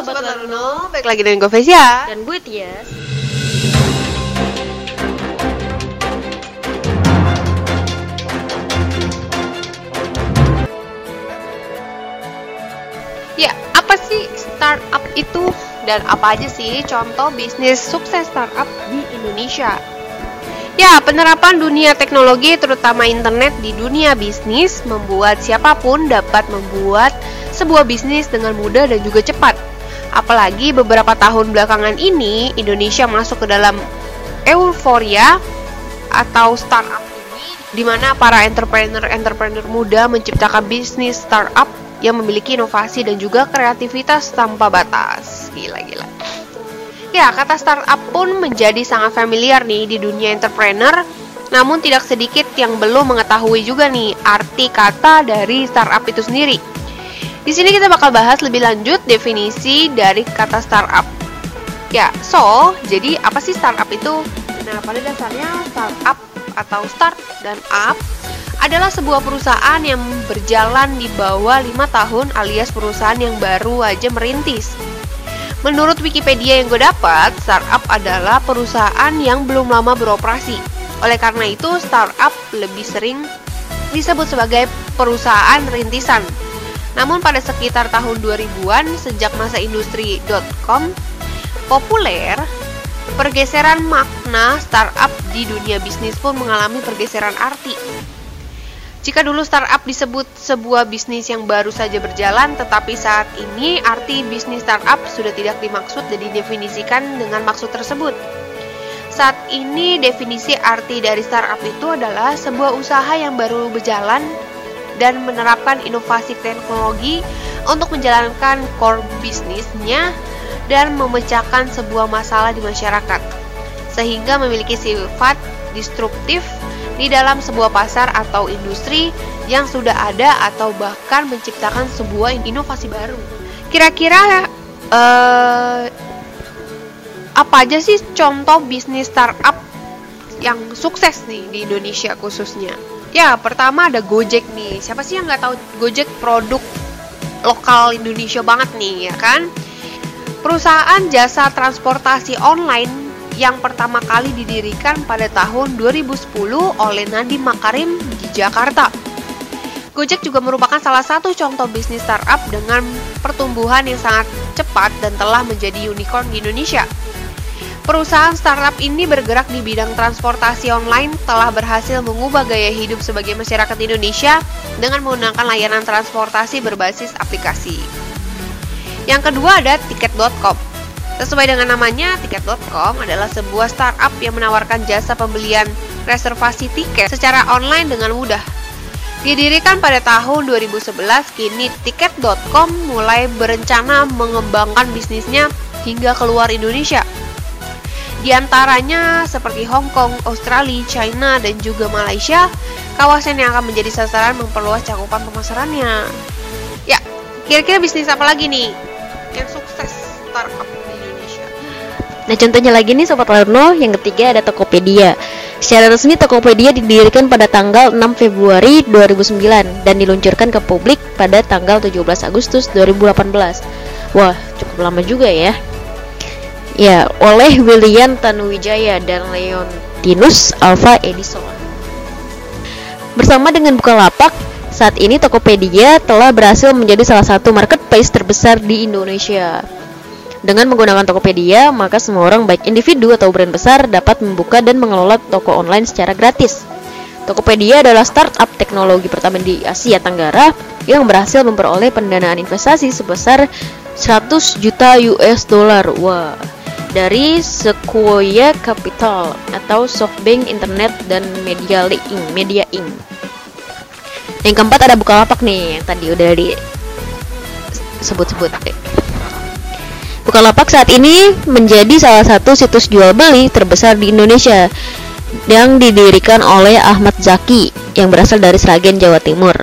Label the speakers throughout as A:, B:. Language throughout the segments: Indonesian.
A: Sobat Laruno, baik lagi dengan gue Vesia
B: Dan gue Tias
A: Ya, apa sih startup itu? Dan apa aja sih contoh bisnis sukses startup di Indonesia? Ya, penerapan dunia teknologi terutama internet di dunia bisnis membuat siapa pun dapat membuat sebuah bisnis dengan mudah dan juga cepat. Apalagi beberapa tahun belakangan ini Indonesia masuk ke dalam euforia atau startup di mana para entrepreneur-entrepreneur muda menciptakan bisnis startup yang memiliki inovasi dan juga kreativitas tanpa batas. Gila-gila. Ya, kata startup pun menjadi sangat familiar nih di dunia entrepreneur. Namun tidak sedikit yang belum mengetahui juga nih arti kata dari startup itu sendiri. Di sini kita bakal bahas lebih lanjut definisi dari kata startup. Ya, so, jadi apa sih startup itu? Nah, pada dasarnya startup atau start dan up adalah sebuah perusahaan yang berjalan di bawah 5 tahun alias perusahaan yang baru aja merintis. Menurut Wikipedia yang gue dapat, startup adalah perusahaan yang belum lama beroperasi. Oleh karena itu, startup lebih sering disebut sebagai perusahaan rintisan. Namun pada sekitar tahun 2000-an, sejak masa industri.com populer, pergeseran makna startup di dunia bisnis pun mengalami pergeseran arti. Jika dulu startup disebut sebuah bisnis yang baru saja berjalan, tetapi saat ini arti bisnis startup sudah tidak dimaksud dan didefinisikan dengan maksud tersebut. Saat ini definisi arti dari startup itu adalah sebuah usaha yang baru berjalan dan menerapkan inovasi teknologi untuk menjalankan core bisnisnya dan memecahkan sebuah masalah di masyarakat, sehingga memiliki sifat disruptif di dalam sebuah pasar atau industri yang sudah ada atau bahkan menciptakan sebuah inovasi baru. Kira-kira uh, apa aja sih contoh bisnis startup yang sukses nih di Indonesia khususnya? Ya, pertama ada Gojek nih. Siapa sih yang nggak tahu Gojek produk lokal Indonesia banget nih, ya kan? Perusahaan jasa transportasi online yang pertama kali didirikan pada tahun 2010 oleh Nadiem Makarim di Jakarta. Gojek juga merupakan salah satu contoh bisnis startup dengan pertumbuhan yang sangat cepat dan telah menjadi unicorn di Indonesia. Perusahaan startup ini bergerak di bidang transportasi online telah berhasil mengubah gaya hidup sebagai masyarakat Indonesia dengan menggunakan layanan transportasi berbasis aplikasi. Yang kedua ada tiket.com. Sesuai dengan namanya, tiket.com adalah sebuah startup yang menawarkan jasa pembelian reservasi tiket secara online dengan mudah. Didirikan pada tahun 2011, kini tiket.com mulai berencana mengembangkan bisnisnya hingga keluar Indonesia. Di antaranya seperti Hong Kong, Australia, China, dan juga Malaysia, kawasan yang akan menjadi sasaran memperluas cakupan pemasarannya. Ya, kira-kira bisnis apa lagi nih yang sukses startup?
B: Nah contohnya lagi nih Sobat Larno, yang ketiga ada Tokopedia. Secara resmi Tokopedia didirikan pada tanggal 6 Februari 2009 dan diluncurkan ke publik pada tanggal 17 Agustus 2018. Wah, cukup lama juga ya. Ya, oleh William Tanuwijaya dan Leontinus Alva Edison. Bersama dengan Bukalapak, saat ini Tokopedia telah berhasil menjadi salah satu marketplace terbesar di Indonesia. Dengan menggunakan Tokopedia, maka semua orang baik individu atau brand besar dapat membuka dan mengelola toko online secara gratis. Tokopedia adalah startup teknologi pertama di Asia Tenggara yang berhasil memperoleh pendanaan investasi sebesar 100 juta US dollar. Wah, dari Sequoia Capital atau SoftBank Internet dan Media Inc. Media Inc. Yang keempat ada Bukalapak nih yang tadi udah di sebut-sebut. Bukalapak saat ini menjadi salah satu situs jual beli terbesar di Indonesia yang didirikan oleh Ahmad Zaki yang berasal dari Sragen, Jawa Timur.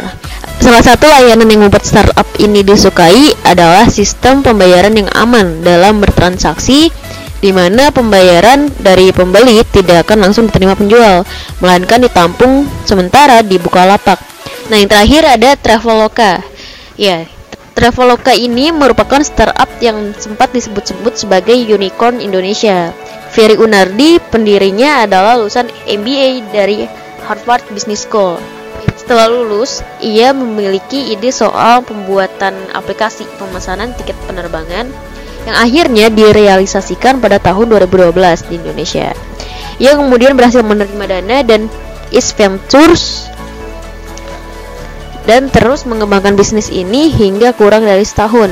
B: Salah satu layanan yang membuat startup ini disukai adalah sistem pembayaran yang aman dalam bertransaksi di mana pembayaran dari pembeli tidak akan langsung diterima penjual, melainkan ditampung sementara di Bukalapak. Nah, yang terakhir ada Traveloka. Ya, Traveloka ini merupakan startup yang sempat disebut-sebut sebagai unicorn Indonesia. Ferry Unardi, pendirinya adalah lulusan MBA dari Harvard Business School. Setelah lulus, ia memiliki ide soal pembuatan aplikasi pemesanan tiket penerbangan yang akhirnya direalisasikan pada tahun 2012 di Indonesia. Ia kemudian berhasil menerima dana dan East Ventures dan terus mengembangkan bisnis ini hingga kurang dari setahun.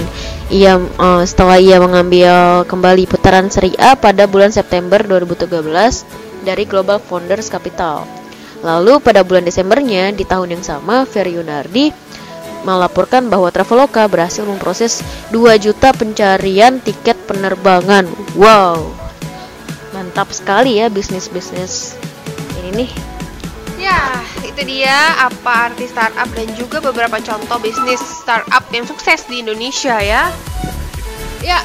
B: Ia uh, setelah ia mengambil kembali putaran Seri A pada bulan September 2013 dari Global Founders Capital. Lalu pada bulan Desembernya di tahun yang sama, Ferry Yunardi melaporkan bahwa Traveloka berhasil memproses 2 juta pencarian tiket penerbangan. Wow. Mantap sekali ya bisnis-bisnis ini nih.
A: Ya, itu dia apa arti startup dan juga beberapa contoh bisnis startup yang sukses di Indonesia ya. Ya,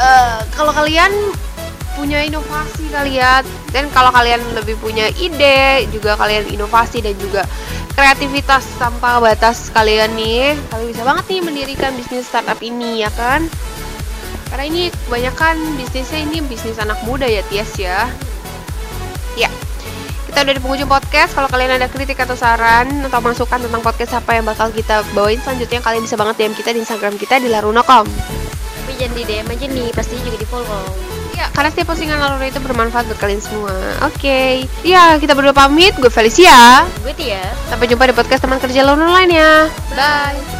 A: uh, kalau kalian punya inovasi kalian dan kalau kalian lebih punya ide juga kalian inovasi dan juga kreativitas tanpa batas kalian nih kalian bisa banget nih mendirikan bisnis startup ini ya kan karena ini kebanyakan bisnisnya ini bisnis anak muda ya Tias ya ya kita udah di penghujung podcast. Kalau kalian ada kritik atau saran atau masukan tentang podcast apa yang bakal kita bawain selanjutnya, kalian bisa banget DM kita di Instagram kita di laruna.com.
B: Tapi jangan di DM aja nih, pasti juga di follow.
A: Ya, karena setiap postingan Laruna itu bermanfaat buat kalian semua. Oke. Okay. Ya, kita berdua pamit. Gue Felicia.
B: Gue Tia.
A: Sampai jumpa di podcast teman kerja Laruna lainnya. Bye.